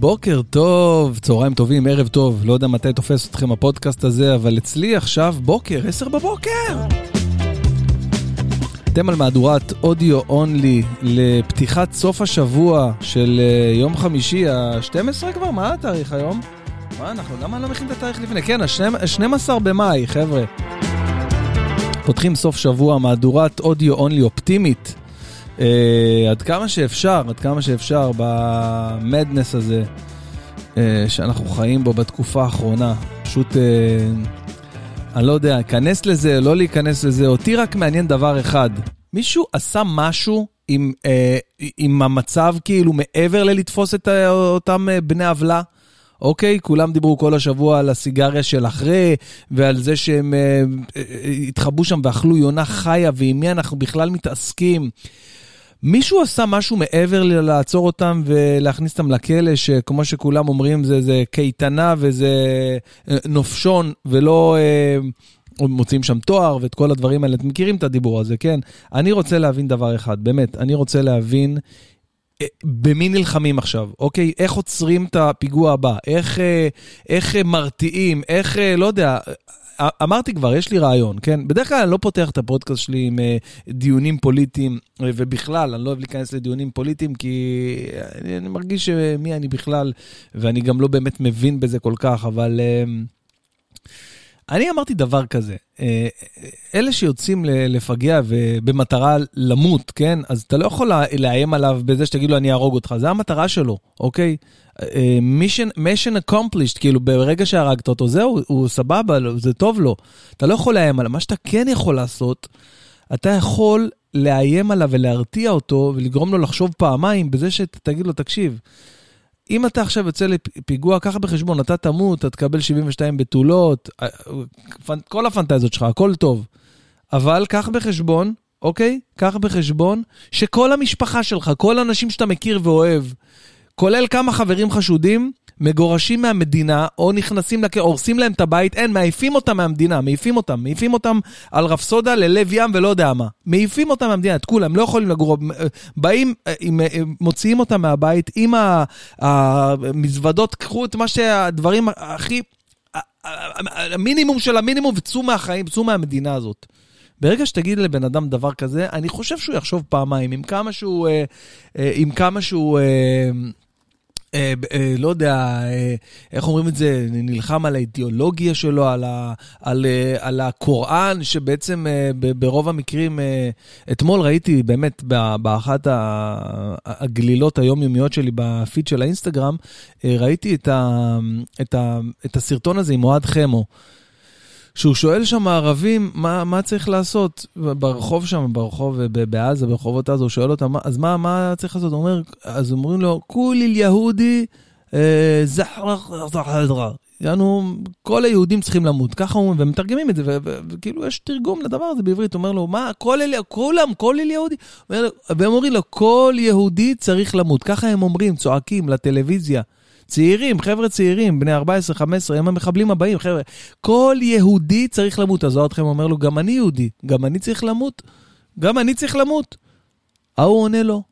בוקר טוב, צהריים טובים, ערב טוב, לא יודע מתי תופס אתכם הפודקאסט הזה, אבל אצלי עכשיו בוקר, עשר בבוקר. אתם על מהדורת אודיו אונלי לפתיחת סוף השבוע של אה, יום חמישי ה-12 כבר? מה התאריך היום? מה אנחנו, למה אני לא מכין את התאריך לפני? כן, ה-12 במאי, חבר'ה. פותחים סוף שבוע, מהדורת אודיו אונלי אופטימית. אה, עד כמה שאפשר, עד כמה שאפשר במדנס הזה אה, שאנחנו חיים בו בתקופה האחרונה. פשוט, אה, אני לא יודע, להיכנס לזה, לא להיכנס לזה, אותי רק מעניין דבר אחד. מישהו עשה משהו עם, עם המצב כאילו מעבר ללתפוס את אותם בני עוולה? אוקיי? כולם דיברו כל השבוע על הסיגריה של אחרי, ועל זה שהם אה, אה, התחבאו שם ואכלו יונה חיה, ועם מי אנחנו בכלל מתעסקים. מישהו עשה משהו מעבר לעצור אותם ולהכניס אותם לכלא, שכמו שכולם אומרים, זה, זה קייטנה וזה אה, נופשון, ולא אה, מוצאים שם תואר ואת כל הדברים האלה. אתם מכירים את הדיבור הזה, כן? אני רוצה להבין דבר אחד, באמת, אני רוצה להבין אה, במי נלחמים עכשיו, אוקיי? איך עוצרים את הפיגוע הבא? איך, אה, איך מרתיעים? איך, לא יודע, אמרתי כבר, יש לי רעיון, כן? בדרך כלל אני לא פותח את הפודקאסט שלי עם uh, דיונים פוליטיים, uh, ובכלל, אני לא אוהב להיכנס לדיונים פוליטיים, כי אני, אני מרגיש שמי אני בכלל, ואני גם לא באמת מבין בזה כל כך, אבל... אני אמרתי דבר כזה, אלה שיוצאים לפגע ובמטרה למות, כן? אז אתה לא יכול לאיים עליו בזה שתגיד לו אני אהרוג אותך, זה המטרה שלו, אוקיי? מישן, מישן accomplished, כאילו ברגע שהרגת אותו, זהו, הוא סבבה, זה טוב לו. אתה לא יכול לאיים עליו. מה שאתה כן יכול לעשות, אתה יכול לאיים עליו ולהרתיע אותו ולגרום לו לחשוב פעמיים בזה שתגיד לו, תקשיב, אם אתה עכשיו יוצא לפיגוע, קח בחשבון, אתה תמות, אתה תקבל 72 בתולות, אה, כל הפנטזיות שלך, הכל טוב. אבל קח בחשבון, אוקיי? קח בחשבון שכל המשפחה שלך, כל האנשים שאתה מכיר ואוהב, כולל כמה חברים חשודים, מגורשים מהמדינה, או נכנסים, לכ... הורסים להם את הבית, אין, מעיפים אותם מהמדינה, מעיפים אותם, מעיפים אותם על רפסודה ללב ים ולא יודע מה. מעיפים אותם מהמדינה, את כולם, לא יכולים לגור. באים, עם, מוציאים אותם מהבית עם המזוודות, קחו את מה שהדברים הכי... המינימום של המינימום, וצאו מהחיים, צאו מהמדינה הזאת. ברגע שתגיד לבן אדם דבר כזה, אני חושב שהוא יחשוב פעמיים, עם כמה שהוא, אה, אה, עם כמה שהוא, אה, אה, אה, לא יודע, אה, איך אומרים את זה, נלחם על האידיאולוגיה שלו, על, ה, על, אה, על הקוראן, שבעצם אה, ברוב המקרים, אה, אתמול ראיתי באמת באחת הגלילות היומיומיות שלי בפיד של האינסטגרם, אה, ראיתי את הסרטון הזה עם אוהד חמו. שהוא שואל שם ערבים, מה, מה צריך לעשות ברחוב שם, ברחוב בעזה, ברחובות עזה, הוא שואל אותם, אז מה, מה צריך לעשות? הוא אומר, אז אומרים לו, כוליל יהודי אה, זחרח זחרח. יענו, כל היהודים צריכים למות, ככה אומרים, ומתרגמים את זה, וכאילו יש תרגום לדבר הזה בעברית, הוא אומר לו, מה, כל אלה, כולם, כל אלה יהודי, והם אומרים לו, כל יהודי צריך למות, ככה הם אומרים, צועקים לטלוויזיה. צעירים, חבר'ה צעירים, בני 14, 15, הם המחבלים הבאים, חבר'ה. כל יהודי צריך למות. אז אתכם אומר לו, גם אני יהודי, גם אני צריך למות? גם אני צריך למות? ההוא עונה לו,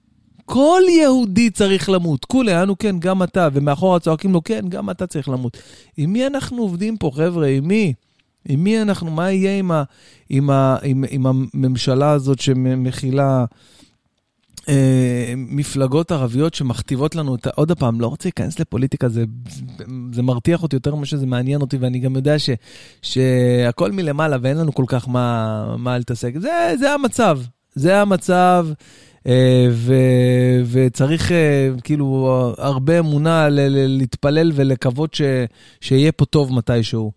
כל יהודי צריך למות. כולי, אנו כן, גם אתה, ומאחורה צועקים לו, כן, גם אתה צריך למות. עם מי אנחנו עובדים פה, חבר'ה? עם מי? עם מי אנחנו, מה יהיה עם, ה, עם, ה, עם, עם הממשלה הזאת שמכילה... אה, מפלגות ערביות שמכתיבות לנו, את, עוד פעם, לא רוצה להיכנס לפוליטיקה, זה, זה מרתיח אותי יותר ממה שזה מעניין אותי, ואני גם יודע ש, שהכל מלמעלה ואין לנו כל כך מה, מה להתעסק. זה, זה המצב, זה המצב. אה, ו, וצריך אה, כאילו הרבה אמונה ל, ל, להתפלל ולקוות ש, שיהיה פה טוב מתישהו.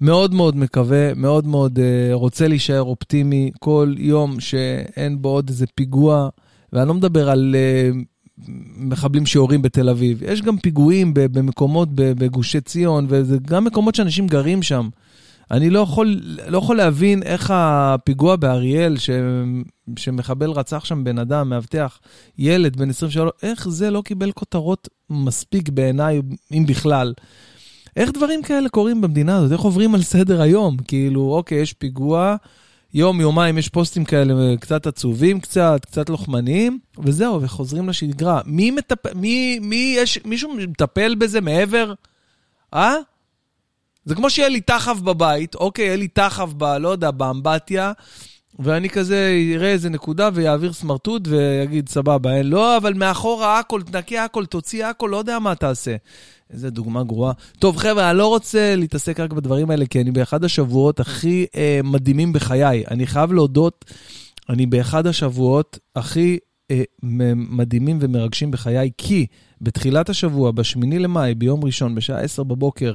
מאוד מאוד מקווה, מאוד מאוד רוצה להישאר אופטימי כל יום שאין בו עוד איזה פיגוע. ואני לא מדבר על uh, מחבלים שיורים בתל אביב, יש גם פיגועים במקומות בגושי ציון, וזה גם מקומות שאנשים גרים שם. אני לא יכול, לא יכול להבין איך הפיגוע באריאל, ש, שמחבל רצח שם בן אדם, מאבטח, ילד בן 23, איך זה לא קיבל כותרות מספיק בעיניי, אם בכלל. איך דברים כאלה קורים במדינה הזאת? איך עוברים על סדר היום? כאילו, אוקיי, יש פיגוע, יום, יומיים יש פוסטים כאלה קצת עצובים קצת, קצת לוחמניים, וזהו, וחוזרים לשגרה. מי מטפל, מי, מי יש, מישהו מטפל בזה מעבר? אה? זה כמו שיהיה לי תחב בבית, אוקיי, יהיה לי תחב ב... לא יודע, באמבטיה, ואני כזה אראה איזה נקודה ויעביר סמרטוט ויגיד, סבבה, אין, לא, אבל מאחורה הכל, תנקה הכל, תוציא הכל, לא יודע מה תעשה. איזה דוגמה גרועה. טוב, חבר'ה, אני לא רוצה להתעסק רק בדברים האלה, כי אני באחד השבועות הכי אה, מדהימים בחיי. אני חייב להודות, אני באחד השבועות הכי אה, מדהימים ומרגשים בחיי, כי בתחילת השבוע, ב-8 למאי, ביום ראשון, בשעה 10 בבוקר,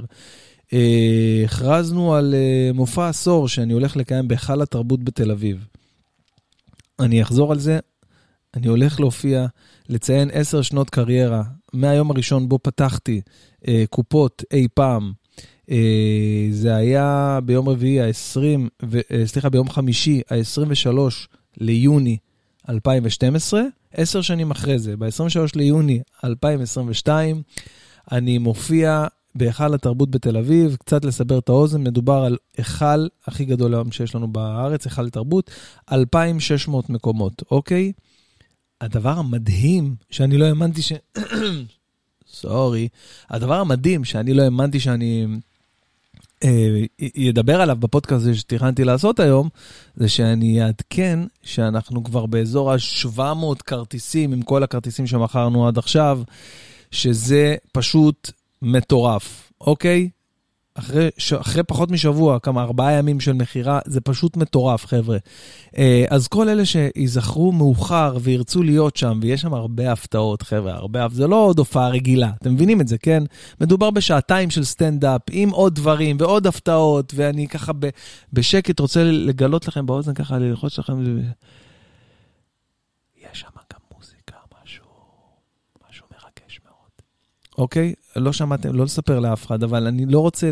הכרזנו על אה, מופע עשור שאני הולך לקיים בהיכל התרבות בתל אביב. אני אחזור על זה, אני הולך להופיע, לציין עשר שנות קריירה, מהיום הראשון בו פתחתי אה, קופות אי פעם. אה, זה היה ביום רביעי ה-20, אה, סליחה, ביום חמישי ה-23 ליוני 2012, עשר שנים אחרי זה, ב-23 ליוני 2022, אני מופיע בהיכל התרבות בתל אביב, קצת לסבר את האוזן, מדובר על היכל הכי גדול היום שיש לנו בארץ, היכל תרבות, 2,600 מקומות, אוקיי? הדבר המדהים, שאני לא האמנתי ש... סורי. הדבר המדהים שאני לא האמנתי שאני אה, עליו בפודקאסט הזה שתכננתי לעשות היום, זה שאני אעדכן שאנחנו כבר באזור ה-700 כרטיסים, עם כל הכרטיסים שמכרנו עד עכשיו, שזה פשוט מטורף, אוקיי? אחרי, ש... אחרי פחות משבוע, כמה, ארבעה ימים של מכירה, זה פשוט מטורף, חבר'ה. אה, אז כל אלה שיזכרו מאוחר וירצו להיות שם, ויש שם הרבה הפתעות, חבר'ה, הרבה, זה לא עוד הופעה רגילה, אתם מבינים את זה, כן? מדובר בשעתיים של סטנדאפ, עם עוד דברים ועוד הפתעות, ואני ככה ב... בשקט רוצה לגלות לכם באוזן, ככה ללחוץ לכם... יש שם גם מוזיקה, משהו, משהו מרגש מאוד. אוקיי? לא שמעתם, לא לספר לאף אחד, אבל אני לא רוצה,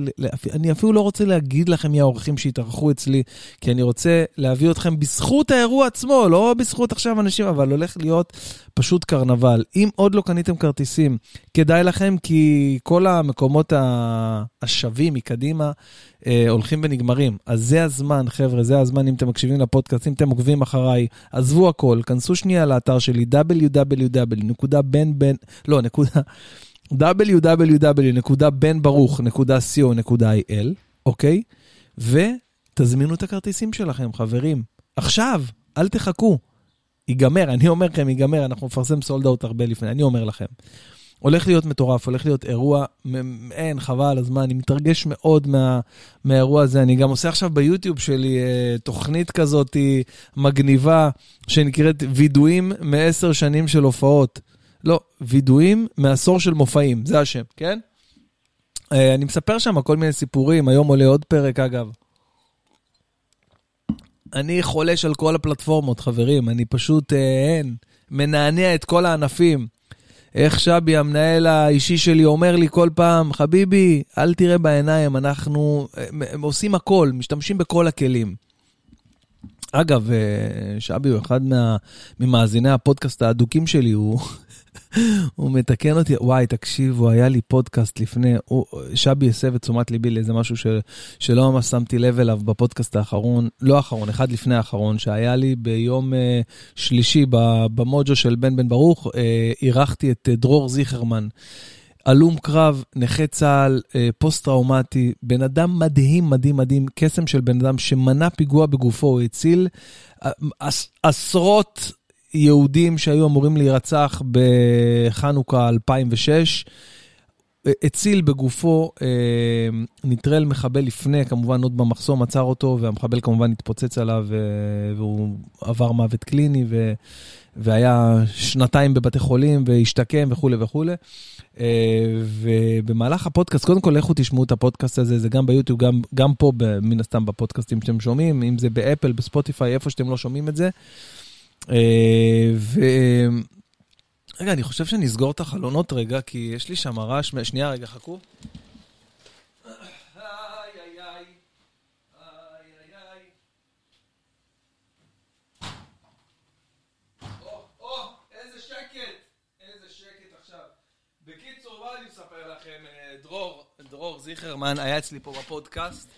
אני אפילו לא רוצה להגיד לכם מי האורחים שהתארחו אצלי, כי אני רוצה להביא אתכם בזכות האירוע עצמו, לא בזכות עכשיו אנשים, אבל הולך להיות פשוט קרנבל. אם עוד לא קניתם כרטיסים, כדאי לכם, כי כל המקומות השווים מקדימה אה, הולכים ונגמרים. אז זה הזמן, חבר'ה, זה הזמן, אם אתם מקשיבים לפודקאסט, אם אתם עוקבים אחריי, עזבו הכל, כנסו שנייה לאתר שלי, www.benben, לא, נקודה... www.benברוך.co.il, אוקיי? ותזמינו את הכרטיסים שלכם, חברים. עכשיו, אל תחכו. ייגמר, אני אומר לכם, ייגמר, אנחנו נפרסם סולד אאוט הרבה לפני, אני אומר לכם. הולך להיות מטורף, הולך להיות אירוע, אין, חבל הזמן, אני מתרגש מאוד מה, מהאירוע הזה. אני גם עושה עכשיו ביוטיוב שלי אה, תוכנית כזאת מגניבה, שנקראת וידואים מעשר שנים של הופעות. לא, וידואים מעשור של מופעים, זה השם, כן? אה, אני מספר שם כל מיני סיפורים, היום עולה עוד פרק אגב. אני חולש על כל הפלטפורמות, חברים, אני פשוט, אה, אין, מנענע את כל הענפים. איך שבי, המנהל האישי שלי, אומר לי כל פעם, חביבי, אל תראה בעיניים, אנחנו הם, אה, הם עושים הכל, משתמשים בכל הכלים. אגב, שבי הוא אחד מה, ממאזיני הפודקאסט האדוקים שלי, הוא הוא מתקן אותי, וואי, תקשיבו, היה לי פודקאסט לפני, הוא, שבי הסב את תשומת ליבי לאיזה משהו ש, שלא ממש שמתי לב אליו בפודקאסט האחרון, לא האחרון, אחד לפני האחרון, שהיה לי ביום uh, שלישי במוג'ו של בן בן ברוך, uh, אירחתי את uh, דרור זיכרמן. הלום קרב, נכה צה"ל, פוסט-טראומטי, בן אדם מדהים, מדהים, מדהים, קסם של בן אדם שמנע פיגוע בגופו, הוא הציל עשרות יהודים שהיו אמורים להירצח בחנוכה 2006. הציל בגופו, אה, נטרל מחבל לפני, כמובן עוד במחסום, עצר אותו, והמחבל כמובן התפוצץ עליו, אה, והוא עבר מוות קליני, ו, והיה שנתיים בבתי חולים, והשתקם וכולי וכולי. אה, ובמהלך הפודקאסט, קודם כל לכו תשמעו את הפודקאסט הזה, זה גם ביוטיוב, גם, גם פה, מן הסתם בפודקאסטים שאתם שומעים, אם זה באפל, בספוטיפיי, איפה שאתם לא שומעים את זה. אה, ו... רגע, אני חושב שנסגור את החלונות רגע, כי יש לי שם רעש. שנייה, רגע, חכו. דרור, זיכרמן היה אצלי פה בפודקאסט.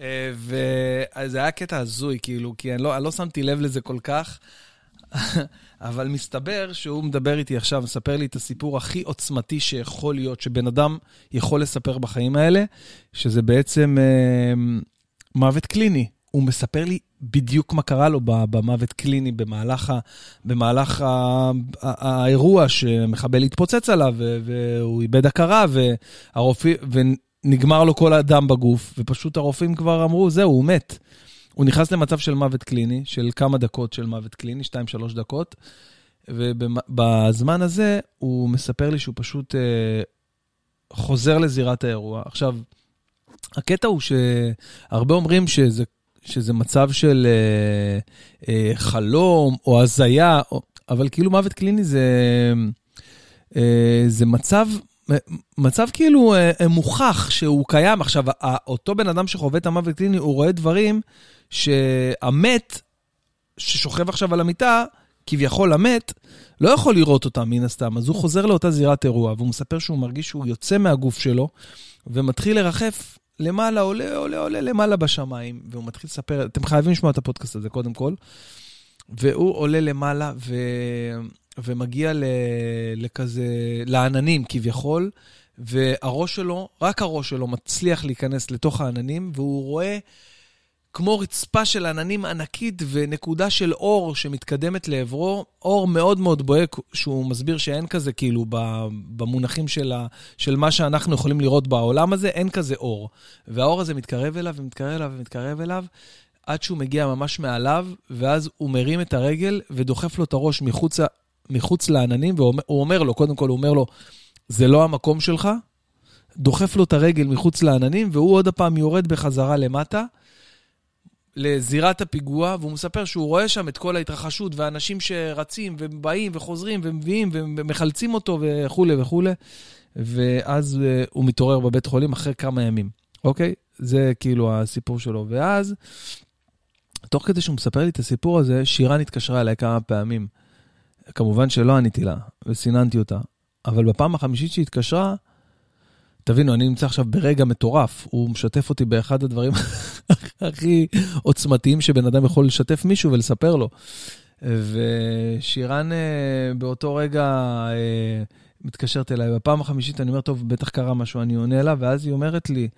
אה, וזה היה קטע הזוי, כאילו, כי אני לא, אני לא שמתי לב לזה כל כך, אבל מסתבר שהוא מדבר איתי עכשיו, מספר לי את הסיפור הכי עוצמתי שיכול להיות, שבן אדם יכול לספר בחיים האלה, שזה בעצם אה, מוות קליני. הוא מספר לי בדיוק מה קרה לו במוות קליני במהלך, ה, במהלך ה, ה, האירוע שמחבל התפוצץ עליו והוא איבד הכרה והרופא, ונגמר לו כל הדם בגוף, ופשוט הרופאים כבר אמרו, זהו, הוא מת. הוא נכנס למצב של מוות קליני, של כמה דקות של מוות קליני, 2-3 דקות, ובזמן הזה הוא מספר לי שהוא פשוט אה, חוזר לזירת האירוע. עכשיו, הקטע הוא שהרבה אומרים שזה שזה מצב של אה, אה, חלום או הזיה, או, אבל כאילו מוות קליני זה, אה, זה מצב, מצב כאילו אה, אה, מוכח שהוא קיים. עכשיו, אותו בן אדם שחווה את המוות קליני, הוא רואה דברים שהמת, ששוכב עכשיו על המיטה, כביכול המת, לא יכול לראות אותם מן הסתם. אז הוא חוזר לאותה זירת אירוע, והוא מספר שהוא מרגיש שהוא יוצא מהגוף שלו, ומתחיל לרחף למעלה, עולה, עולה, עולה למעלה בשמיים, והוא מתחיל לספר, אתם חייבים לשמוע את הפודקאסט הזה קודם כל, והוא עולה למעלה ו... ומגיע ל... לכזה, לעננים כביכול, והראש שלו, רק הראש שלו מצליח להיכנס לתוך העננים, והוא רואה כמו רצפה של עננים ענקית ונקודה של אור שמתקדמת לעברו, אור מאוד מאוד בוהק, שהוא מסביר שאין כזה, כאילו, במונחים של, ה, של מה שאנחנו יכולים לראות בעולם הזה, אין כזה אור. והאור הזה מתקרב אליו ומתקרב אליו ומתקרב אליו, עד שהוא מגיע ממש מעליו, ואז הוא מרים את הרגל ודוחף לו את הראש מחוץ, מחוץ לעננים, והוא אומר לו, קודם כל הוא אומר לו, זה לא המקום שלך, דוחף לו את הרגל מחוץ לעננים, והוא עוד הפעם יורד בחזרה למטה. לזירת הפיגוע, והוא מספר שהוא רואה שם את כל ההתרחשות, ואנשים שרצים ובאים וחוזרים ומביאים ומחלצים אותו וכולי וכולי, ואז uh, הוא מתעורר בבית חולים אחרי כמה ימים, אוקיי? זה כאילו הסיפור שלו. ואז, תוך כדי שהוא מספר לי את הסיפור הזה, שירן התקשרה אליי כמה פעמים. כמובן שלא עניתי לה, וסיננתי אותה. אבל בפעם החמישית שהיא התקשרה, תבינו, אני נמצא עכשיו ברגע מטורף. הוא משתף אותי באחד הדברים הכי עוצמתיים שבן אדם יכול לשתף מישהו ולספר לו. ושירן אה, באותו רגע אה, מתקשרת אליי. בפעם החמישית אני אומר, טוב, בטח קרה משהו, אני עונה לה, ואז היא אומרת לי,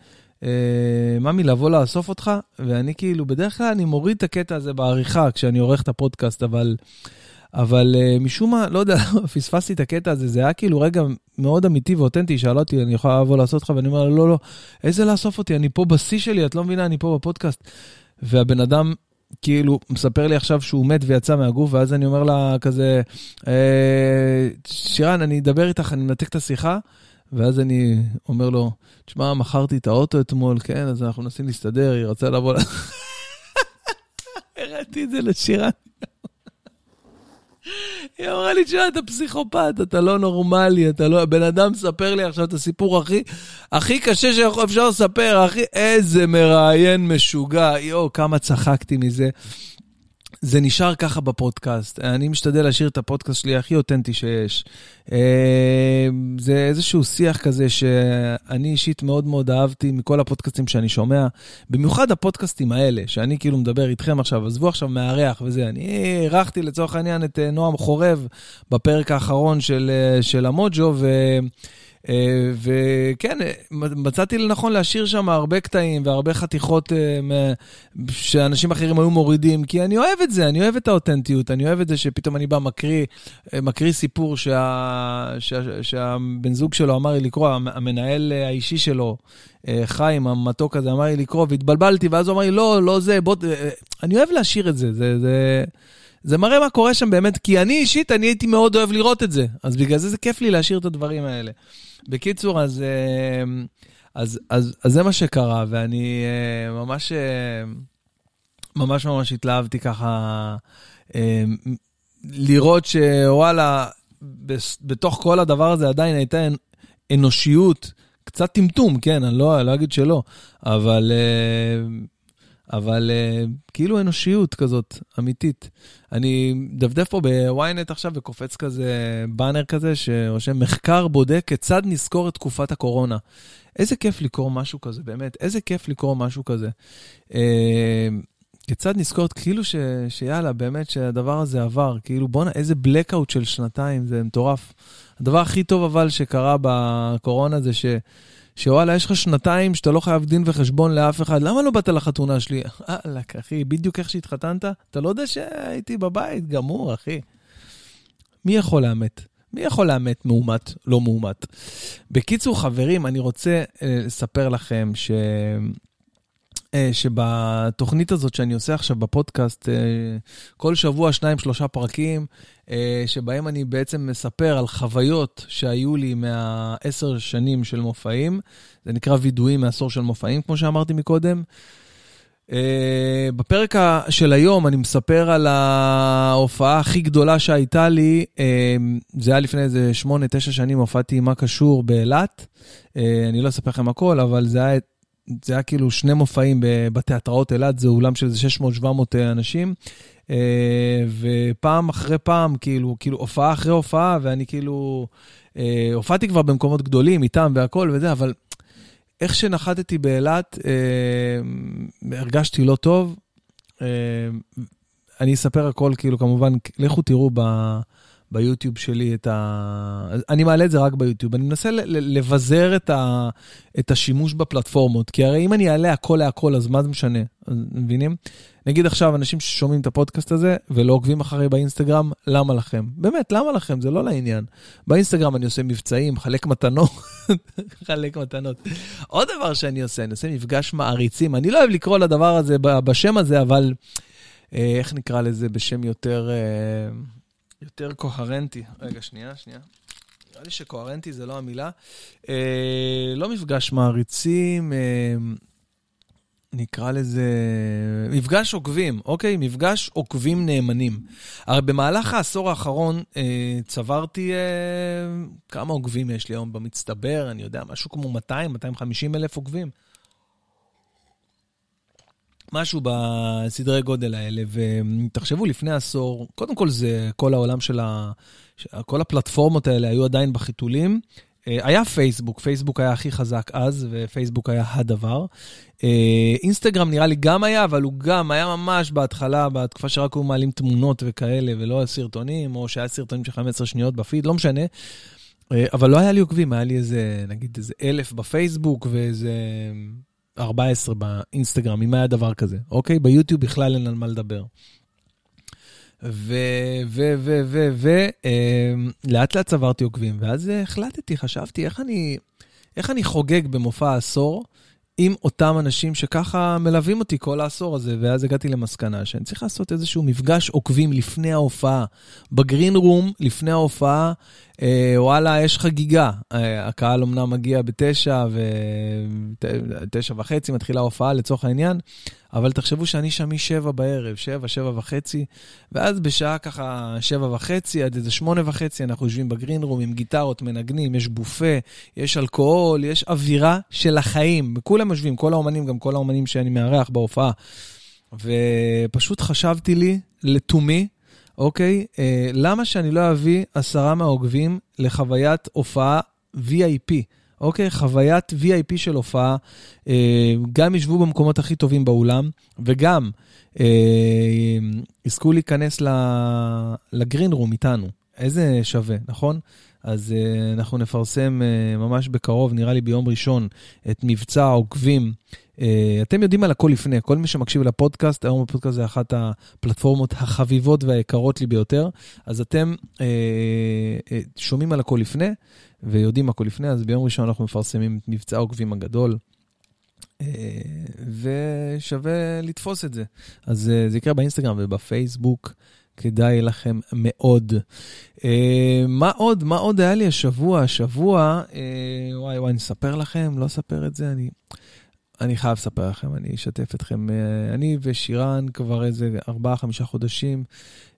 אה, ממי, לבוא לאסוף אותך? ואני כאילו, בדרך כלל אני מוריד את הקטע הזה בעריכה כשאני עורך את הפודקאסט, אבל... אבל uh, משום מה, לא יודע, פספסתי את הקטע הזה, זה היה כאילו רגע מאוד אמיתי ואותנטי, שאלה אותי, אני יכולה לבוא לעשות לך? ואני אומר לא, לא, איזה לאסוף אותי? אני פה בשיא שלי, את לא מבינה, אני פה בפודקאסט. והבן אדם כאילו מספר לי עכשיו שהוא מת ויצא מהגוף, ואז אני אומר לה כזה, אה, שירן, אני אדבר איתך, אני מנתק את השיחה, ואז אני אומר לו, תשמע, מכרתי את האוטו אתמול, כן, אז אנחנו מנסים להסתדר, היא רצה לבוא... הראיתי את זה לשירן. היא אמרה לי, תשמע, אתה פסיכופת, אתה לא נורמלי, אתה לא... הבן אדם מספר לי עכשיו את הסיפור הכי, הכי קשה שאפשר לספר, הכי... איזה מראיין משוגע. יואו, כמה צחקתי מזה. זה נשאר ככה בפודקאסט. אני משתדל להשאיר את הפודקאסט שלי הכי אותנטי שיש. אה, זה איזשהו שיח כזה שאני אישית מאוד מאוד אהבתי מכל הפודקאסטים שאני שומע, במיוחד הפודקאסטים האלה, שאני כאילו מדבר איתכם עכשיו, עזבו עכשיו מארח וזה. אני אירחתי לצורך העניין את אה, נועם חורב בפרק האחרון של, אה, של המוג'ו, ו... אה, וכן, מצאתי לנכון להשאיר שם הרבה קטעים והרבה חתיכות אה, שאנשים אחרים היו מורידים, כי אני אוהב את זה, אני אוהב את האותנטיות, אני אוהב את זה שפתאום אני בא, מקריא, אה, מקריא סיפור שה, שה, שהבן זוג שלו אמר לי לקרוא, המנהל האישי שלו, חיים, המתוק הזה, אמר לי לקרוא, והתבלבלתי, ואז הוא אמר לי, לא, לא זה, בוא, אני אוהב להשאיר את זה, זה... זה זה מראה מה קורה שם באמת, כי אני אישית, אני הייתי מאוד אוהב לראות את זה. אז בגלל זה זה כיף לי להשאיר את הדברים האלה. בקיצור, אז, אה, אז, אז, אז זה מה שקרה, ואני אה, ממש, אה, ממש ממש התלהבתי ככה לראות שוואלה, בתוך כל הדבר הזה עדיין הייתה אנושיות, קצת טמטום, כן, אני לא, אני לא אגיד שלא, אבל... אבל uh, כאילו אנושיות כזאת, אמיתית. אני מדפדף פה בוויינט עכשיו וקופץ כזה באנר כזה שרושם מחקר בודק כיצד נזכור את תקופת הקורונה. איזה כיף לקרוא משהו כזה, באמת, איזה כיף לקרוא משהו כזה. Uh, כיצד נזכור, כאילו ש, שיאללה, באמת שהדבר הזה עבר, כאילו בואנה, איזה blackout של שנתיים, זה מטורף. הדבר הכי טוב אבל שקרה בקורונה זה ש... שוואלה, יש לך שנתיים שאתה לא חייב דין וחשבון לאף אחד, למה לא באת לחתונה שלי? וואלה, אחי, בדיוק איך שהתחתנת, אתה לא יודע שהייתי בבית, גמור, אחי. מי יכול לאמת? מי יכול לאמת מאומת, לא מאומת? בקיצור, חברים, אני רוצה אה, לספר לכם ש... אה, שבתוכנית הזאת שאני עושה עכשיו בפודקאסט, אה, כל שבוע שניים, שלושה פרקים, שבהם אני בעצם מספר על חוויות שהיו לי מהעשר שנים של מופעים. זה נקרא וידואים מעשור של מופעים, כמו שאמרתי מקודם. בפרק של היום אני מספר על ההופעה הכי גדולה שהייתה לי, זה היה לפני איזה שמונה, תשע שנים, הופעתי עם מה קשור באילת. אני לא אספר לכם הכל, אבל זה היה זה היה כאילו שני מופעים בתיאטראות אילת, זה אולם של איזה 600-700 אה, אנשים. אה, ופעם אחרי פעם, כאילו, כאילו, הופעה אחרי הופעה, ואני כאילו, אה, הופעתי כבר במקומות גדולים איתם והכל וזה, אבל איך שנחתתי באילת, הרגשתי לא טוב. אני אספר הכל, כאילו, כמובן, לכו תראו ב... ביוטיוב שלי את ה... אני מעלה את זה רק ביוטיוב. אני מנסה לבזר את, ה... את השימוש בפלטפורמות, כי הרי אם אני אעלה הכל להכל, אז מה זה משנה? מבינים? נגיד עכשיו, אנשים ששומעים את הפודקאסט הזה ולא עוקבים אחרי באינסטגרם, למה לכם? באמת, למה לכם? זה לא לעניין. באינסטגרם אני עושה מבצעים, חלק מתנות, חלק מתנות. עוד דבר שאני עושה, אני עושה מפגש מעריצים. אני לא אוהב לקרוא לדבר הזה בשם הזה, אבל אה, איך נקרא לזה בשם יותר... יותר קוהרנטי. רגע, שנייה, שנייה. נראה לי שקוהרנטי זה לא המילה. אה, לא מפגש מעריצים, אה, נקרא לזה מפגש עוקבים, אוקיי? מפגש עוקבים נאמנים. הרי במהלך העשור האחרון אה, צברתי, אה, כמה עוקבים יש לי היום במצטבר? אני יודע, משהו כמו 200, 250 אלף עוקבים. משהו בסדרי גודל האלה, ותחשבו, לפני עשור, קודם כל זה כל העולם של ה... כל הפלטפורמות האלה היו עדיין בחיתולים. אה, היה פייסבוק, פייסבוק היה הכי חזק אז, ופייסבוק היה הדבר. אה, אינסטגרם נראה לי גם היה, אבל הוא גם היה ממש בהתחלה, בתקופה שרק היו מעלים תמונות וכאלה, ולא סרטונים, או שהיה סרטונים של 15 שניות בפיד, לא משנה. אה, אבל לא היה לי עוקבים, היה לי איזה, נגיד איזה אלף בפייסבוק, ואיזה 14 באינסטגרם, אם היה דבר כזה, אוקיי? ביוטיוב בכלל אין על מה לדבר. ו... ו... ו... ו... ו... אמ, לאט לאט צברתי עוקבים, ואז החלטתי, חשבתי, איך אני, איך אני חוגג במופע העשור עם אותם אנשים שככה מלווים אותי כל העשור הזה, ואז הגעתי למסקנה שאני צריך לעשות איזשהו מפגש עוקבים לפני ההופעה. בגרין רום, לפני ההופעה, וואלה, יש חגיגה. אה, הקהל אמנם מגיע בתשע, ותשע וחצי מתחילה ההופעה לצורך העניין, אבל תחשבו שאני שם משבע בערב, שבע, שבע וחצי, ואז בשעה ככה שבע וחצי עד איזה שמונה וחצי אנחנו יושבים בגרין רום עם גיטרות, מנגנים, יש בופה, יש אלכוהול, יש אווירה של החיים. כולם יושבים, כל האומנים, גם כל האומנים שאני מארח בהופעה. ופשוט חשבתי לי, לתומי, אוקיי, אה, למה שאני לא אביא עשרה מהעוקבים לחוויית הופעה VIP? אוקיי? חוויית VIP של הופעה, אה, גם ישבו במקומות הכי טובים באולם, וגם אה, יזכו להיכנס לגרין רום איתנו. איזה שווה, נכון? אז uh, אנחנו נפרסם uh, ממש בקרוב, נראה לי ביום ראשון, את מבצע העוקבים. Uh, אתם יודעים על הכל לפני, כל מי שמקשיב לפודקאסט, היום הפודקאסט זה אחת הפלטפורמות החביבות והיקרות לי ביותר, אז אתם uh, uh, שומעים על הכל לפני ויודעים הכל לפני, אז ביום ראשון אנחנו מפרסמים את מבצע העוקבים הגדול. ושווה לתפוס את זה. אז זה יקרה באינסטגרם ובפייסבוק. כדאי לכם מאוד. Uh, מה עוד? מה עוד היה לי השבוע? השבוע, uh, וואי וואי, אני אספר לכם? לא אספר את זה? אני, אני חייב לספר לכם, אני אשתף אתכם. Uh, אני ושירן כבר איזה ארבעה, חמישה חודשים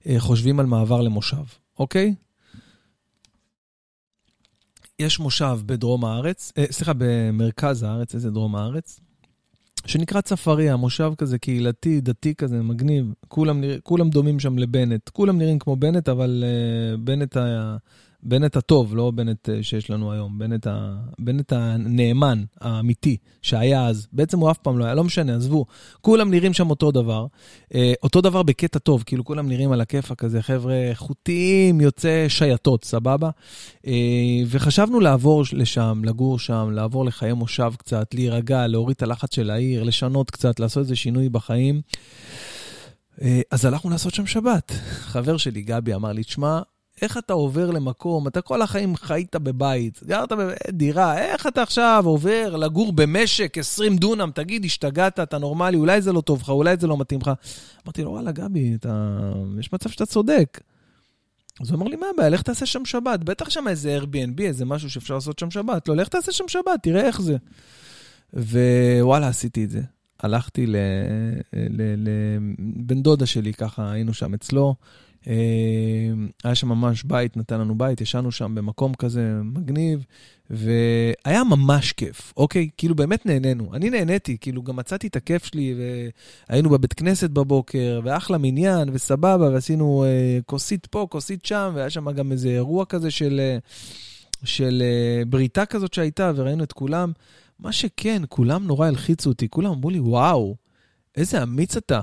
uh, חושבים על מעבר למושב, אוקיי? יש מושב בדרום הארץ, uh, סליחה, במרכז הארץ, איזה דרום הארץ? שנקרא צפריה, מושב כזה קהילתי, דתי כזה, מגניב. כולם, נרא... כולם דומים שם לבנט. כולם נראים כמו בנט, אבל uh, בנט היה... בנט הטוב, לא בנט אה, שיש לנו היום, בנט, ה... בנט הנאמן, האמיתי, שהיה אז. בעצם הוא אף פעם לא היה, לא משנה, עזבו. כולם נראים שם אותו דבר. אה, אותו דבר בקטע טוב, כאילו כולם נראים על הכיפאק כזה, חבר'ה איכותיים, יוצא שייטות, סבבה? אה, וחשבנו לעבור לשם, לגור שם, לעבור לחיי מושב קצת, להירגע, להוריד את הלחץ של העיר, לשנות קצת, לעשות איזה שינוי בחיים. אז הלכנו לעשות שם שבת. חבר שלי, גבי, אמר לי, תשמע, איך אתה עובר למקום, אתה כל החיים חיית בבית, גרת בדירה, איך אתה עכשיו עובר לגור במשק 20 דונם, תגיד, השתגעת, אתה נורמלי, אולי זה לא טוב לך, אולי זה לא מתאים לך. אמרתי לו, וואלה, גבי, אתה... יש מצב שאתה צודק. אז הוא אמר לי, מה הבעיה, לך תעשה שם שבת. בטח שם איזה Airbnb, איזה משהו שאפשר לעשות שם שבת. לא, לך תעשה שם שבת, תראה איך זה. ווואלה, עשיתי את זה. הלכתי לבן דודה שלי, ככה היינו שם אצלו. אה, היה שם ממש בית, נתן לנו בית, ישנו שם במקום כזה מגניב, והיה ממש כיף, אוקיי? כאילו באמת נהנינו. אני נהניתי, כאילו גם מצאתי את הכיף שלי, והיינו בבית כנסת בבוקר, ואחלה מניין, וסבבה, ועשינו אה, כוסית פה, כוסית שם, והיה שם גם איזה אירוע כזה של, אה, של אה, בריתה כזאת שהייתה, וראינו את כולם. מה שכן, כולם נורא הלחיצו אותי, כולם אמרו לי, וואו, איזה אמיץ אתה.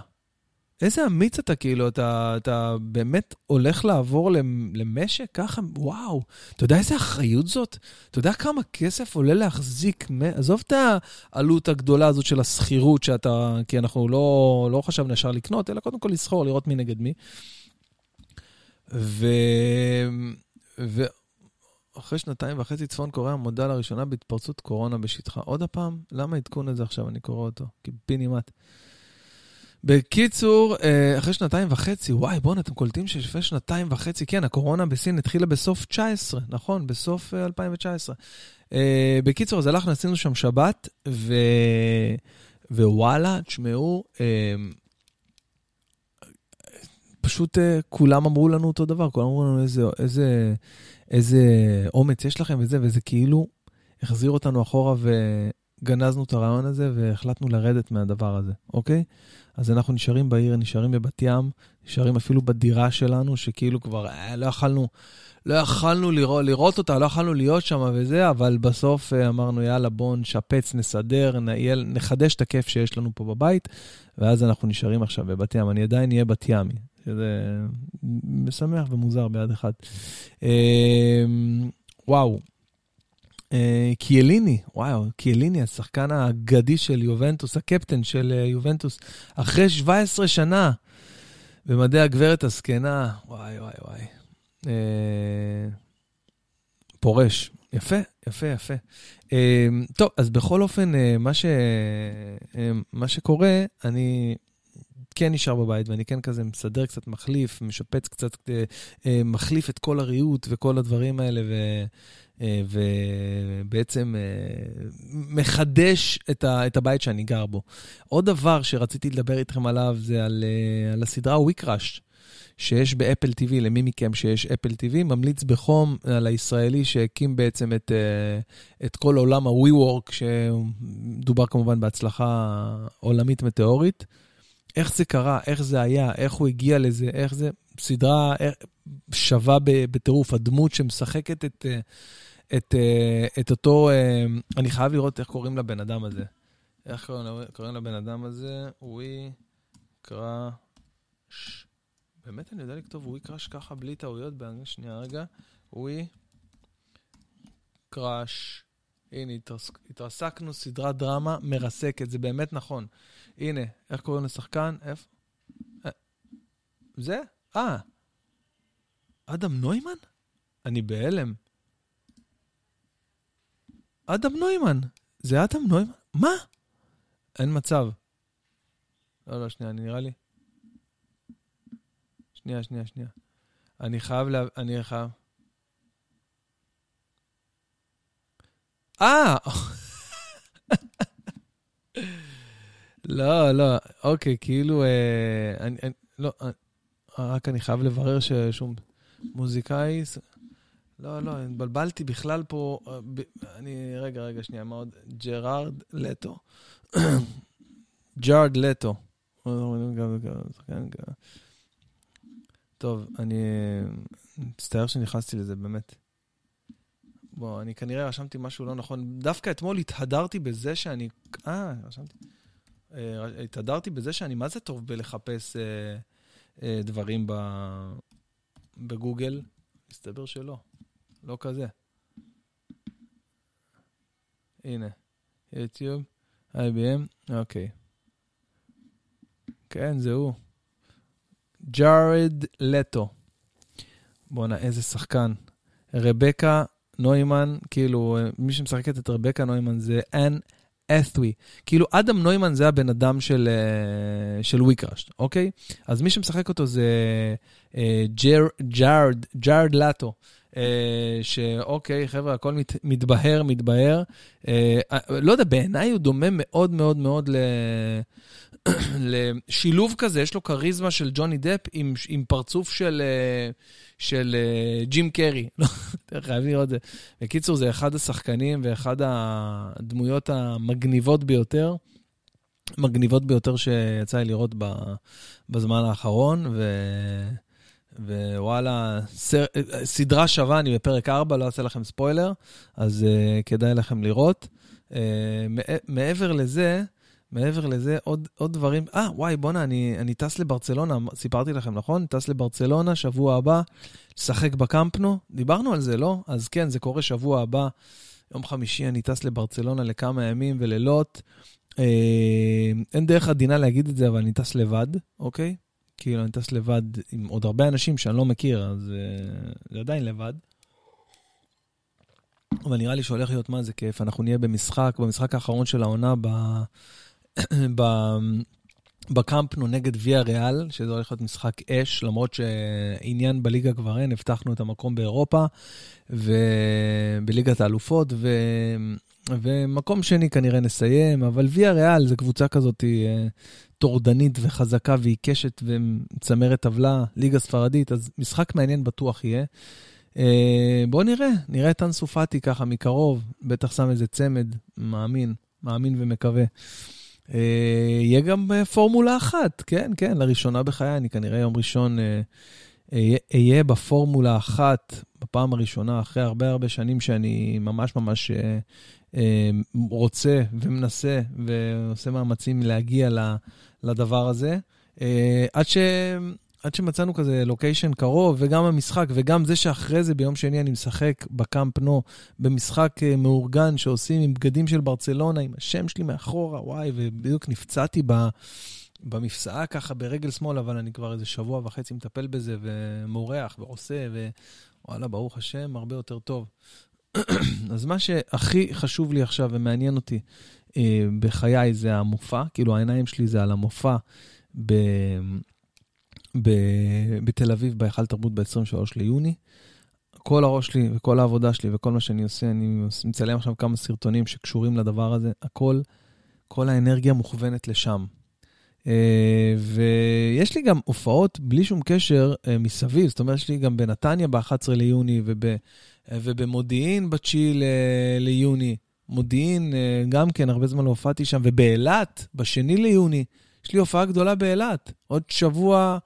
איזה אמיץ אתה, כאילו, אתה, אתה באמת הולך לעבור למשק ככה, וואו, אתה יודע איזה אחריות זאת? אתה יודע כמה כסף עולה להחזיק, עזוב את העלות הגדולה הזאת של השכירות, שאתה, כי אנחנו לא, לא חשבנו ישר לקנות, אלא קודם כל לסחור, לראות מי נגד מי. ו... ו... אחרי שנתיים וחצי צפון קוריאה מודה לראשונה בהתפרצות קורונה בשטחה. עוד הפעם, למה עדכון את זה עכשיו? אני קורא אותו, כי פינימט. בקיצור, אה, אחרי שנתיים וחצי, וואי, בואנה, אתם קולטים שלפני שנתיים וחצי, כן, הקורונה בסין התחילה בסוף 19, נכון, בסוף 2019. אה, אה, בקיצור, אז הלכנו, עשינו שם שבת, ו... ווואלה, תשמעו, פשוט כולם אמרו לנו אותו דבר, כולם אמרו לנו איזה, איזה, איזה אומץ יש לכם וזה, וזה כאילו החזיר אותנו אחורה וגנזנו את הרעיון הזה והחלטנו לרדת מהדבר הזה, אוקיי? אז אנחנו נשארים בעיר, נשארים בבת ים, נשארים אפילו בדירה שלנו, שכאילו כבר אה, לא יכלנו, לא יכלנו לראות, לראות אותה, לא יכלנו להיות שם וזה, אבל בסוף אה, אמרנו, יאללה, בואו נשפץ, נסדר, נייל, נחדש את הכיף שיש לנו פה בבית, ואז אנחנו נשארים עכשיו בבת ים. אני עדיין אהיה בת ימי, שזה משמח ומוזר ביד אחת. אה, וואו, אה, קיאליני, וואו, קיאליני, השחקן האגדי של יובנטוס, הקפטן של אה, יובנטוס, אחרי 17 שנה במדי הגברת הזקנה, וואי, וואי, וואי. אה, פורש. יפה, יפה, יפה. טוב, אז בכל אופן, מה, ש... מה שקורה, אני כן נשאר בבית, ואני כן כזה מסדר קצת מחליף, משפץ קצת, מחליף את כל הריהוט וכל הדברים האלה, ו... אה, ובעצם אה, מחדש את, ה, את הבית שאני גר בו. עוד דבר שרציתי לדבר איתכם עליו זה על, אה, על הסדרה וויקראש, שיש באפל TV, למי מכם שיש אפל TV, ממליץ בחום על הישראלי שהקים בעצם את, את כל עולם ה-WeWork, שדובר כמובן בהצלחה עולמית מטאורית. איך זה קרה, איך זה היה, איך הוא הגיע לזה, איך זה, סדרה שווה בטירוף, הדמות שמשחקת את... את, אה, את אותו, אה, אני חייב לראות איך קוראים לבן אדם הזה. איך קוראים, קוראים לבן אדם הזה? ווי קראש. באמת אני יודע לכתוב ווי קראש ככה בלי טעויות באנגלית? שנייה רגע. ווי קראש. הנה, התרסקנו סדרת דרמה מרסקת, זה באמת נכון. הנה, איך קוראים לשחקן? איפה? אה, זה? אה, אדם נוימן? אני בהלם. אדם נוימן. זה אדם נוימן? מה? אין מצב. לא, לא, שנייה, אני נראה לי... שנייה, שנייה, שנייה. אני חייב לה... אני חייב... אה! לא, לא, אוקיי, כאילו, אה, אני, אני, לא, אה, רק אני חייב לברר ששום מוזיקאי, לא, לא, התבלבלתי בכלל פה. אה, אני, רגע, רגע, שנייה, מה עוד? ג'רארד לטו. ג'ארד לטו. טוב, אני מצטער שנכנסתי לזה, באמת. בוא, אני כנראה רשמתי משהו לא נכון. דווקא אתמול התהדרתי בזה שאני... אה, רשמתי. אה, התהדרתי בזה שאני מה זה טוב בלחפש אה, אה, דברים ב, בגוגל. מסתבר שלא, לא כזה. הנה, יוטיוב, IBM, אוקיי. כן, זה הוא. ג'ארד לטו. בואנה, איזה שחקן. רבקה נוימן, כאילו, מי שמשחקת את רבקה נוימן זה אן האת'ווי. כאילו, אדם נוימן זה הבן אדם של, אה, של WeCrashed, אוקיי? אז מי שמשחק אותו זה אה, ג'ר, ג'ארד, ג'ארד לטו. אה, שאוקיי, חבר'ה, הכל מת, מתבהר, מתבהר. לא יודע, בעיניי הוא דומה מאוד מאוד מאוד ל... לשילוב כזה, יש לו כריזמה של ג'וני דפ עם, עם פרצוף של, של ג'ים קרי. לא, חייבים לראות את זה. בקיצור, זה אחד השחקנים ואחד הדמויות המגניבות ביותר. מגניבות ביותר שיצא לי לראות בזמן האחרון, ו... ווואלה, סר... סדרה שווה, אני בפרק 4, לא אעשה לכם ספוילר, אז uh, כדאי לכם לראות. Uh, מעבר לזה, מעבר לזה, עוד, עוד דברים. אה, וואי, בואנה, אני, אני טס לברצלונה, סיפרתי לכם, נכון? טס לברצלונה, שבוע הבא, לשחק בקמפנו. דיברנו על זה, לא? אז כן, זה קורה שבוע הבא. יום חמישי אני טס לברצלונה לכמה ימים ולילות. אה, אין דרך עדינה להגיד את זה, אבל אני טס לבד, אוקיי? כאילו, אני טס לבד עם עוד הרבה אנשים שאני לא מכיר, אז אה, זה עדיין לבד. אבל נראה לי שהולך להיות מה זה כיף. אנחנו נהיה במשחק, במשחק האחרון של העונה ב... בקמפנו נגד ויה ריאל, שזה הולך להיות משחק אש, למרות שעניין בליגה כבר אין, הבטחנו את המקום באירופה ובליגת האלופות, ו... ומקום שני כנראה נסיים, אבל ויה ריאל זה קבוצה כזאת אה, טורדנית וחזקה ועיקשת ומצמרת טבלה, ליגה ספרדית, אז משחק מעניין בטוח יהיה. אה, בואו נראה, נראה את אנסו פאטי ככה מקרוב, בטח שם איזה צמד, מאמין, מאמין ומקווה. אה, יהיה גם פורמולה אחת, כן, כן, לראשונה בחיי, אני כנראה יום ראשון אהיה בפורמולה אחת, בפעם הראשונה, אחרי הרבה הרבה שנים שאני ממש ממש רוצה ומנסה ועושה מאמצים להגיע לדבר הזה. אה, עד, ש... עד שמצאנו כזה לוקיישן קרוב, וגם המשחק, וגם זה שאחרי זה ביום שני אני משחק בקאמפ נו, במשחק אה, מאורגן שעושים עם בגדים של ברצלונה, עם השם שלי מאחורה, וואי, ובדיוק נפצעתי ב... במפסעה ככה ברגל שמאל, אבל אני כבר איזה שבוע וחצי מטפל בזה, ומורח ועושה, ווואלה, ברוך השם, הרבה יותר טוב. אז מה שהכי חשוב לי עכשיו ומעניין אותי אה, בחיי זה המופע, כאילו העיניים שלי זה על המופע ב, ב, בתל אביב, בהיכל תרבות ב-23 ליוני. כל הראש שלי וכל העבודה שלי וכל מה שאני עושה, אני מצלם עכשיו כמה סרטונים שקשורים לדבר הזה, הכל, כל האנרגיה מוכוונת לשם. Uh, ויש לי גם הופעות בלי שום קשר uh, מסביב, זאת אומרת, יש לי גם בנתניה ב-11 ליוני וב, uh, ובמודיעין ב-9 ליוני. מודיעין, אה, גם כן, הרבה זמן לא הופעתי שם, ובאילת, בשני ליוני, יש לי הופעה גדולה באילת. עוד שבוע,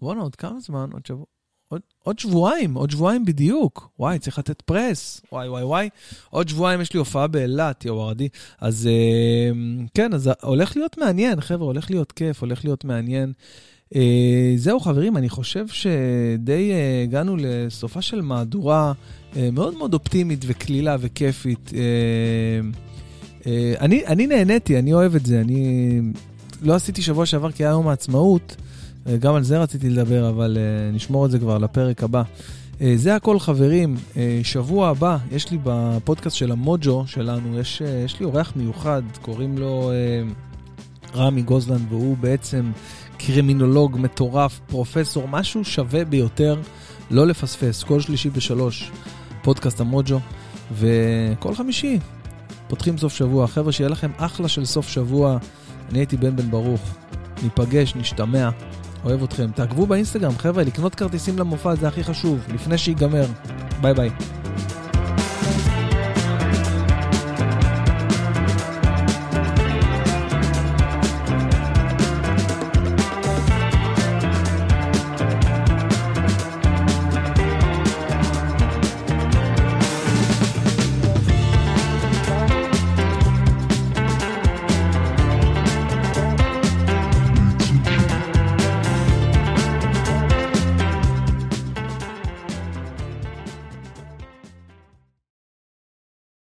בואנה, עוד כמה זמן? עוד שבוע? עוד, עוד שבועיים, עוד שבועיים בדיוק. וואי, צריך לתת פרס. וואי, וואי, וואי. עוד שבועיים יש לי הופעה באילת, יא וורדי. אז אה, כן, אז הולך להיות מעניין, חבר'ה, הולך להיות כיף, הולך להיות מעניין. אה, זהו, חברים, אני חושב שדי הגענו לסופה של מהדורה. אה, מאוד מאוד אופטימית וקלילה וכיפית. אה, אה, אני, אני נהניתי, אני אוהב את זה. אני לא עשיתי שבוע שעבר כי היה יום העצמאות, גם על זה רציתי לדבר, אבל נשמור את זה כבר לפרק הבא. זה הכל חברים, שבוע הבא יש לי בפודקאסט של המוג'ו שלנו, יש, יש לי אורח מיוחד, קוראים לו רמי גוזלן, והוא בעצם קרימינולוג מטורף, פרופסור, משהו שווה ביותר לא לפספס, כל שלישי בשלוש. פודקאסט המוג'ו, וכל חמישי פותחים סוף שבוע. חבר'ה, שיהיה לכם אחלה של סוף שבוע. אני הייתי בן בן ברוך. ניפגש, נשתמע, אוהב אתכם. תעקבו באינסטגרם, חבר'ה, לקנות כרטיסים למופע זה הכי חשוב, לפני שיגמר. ביי ביי.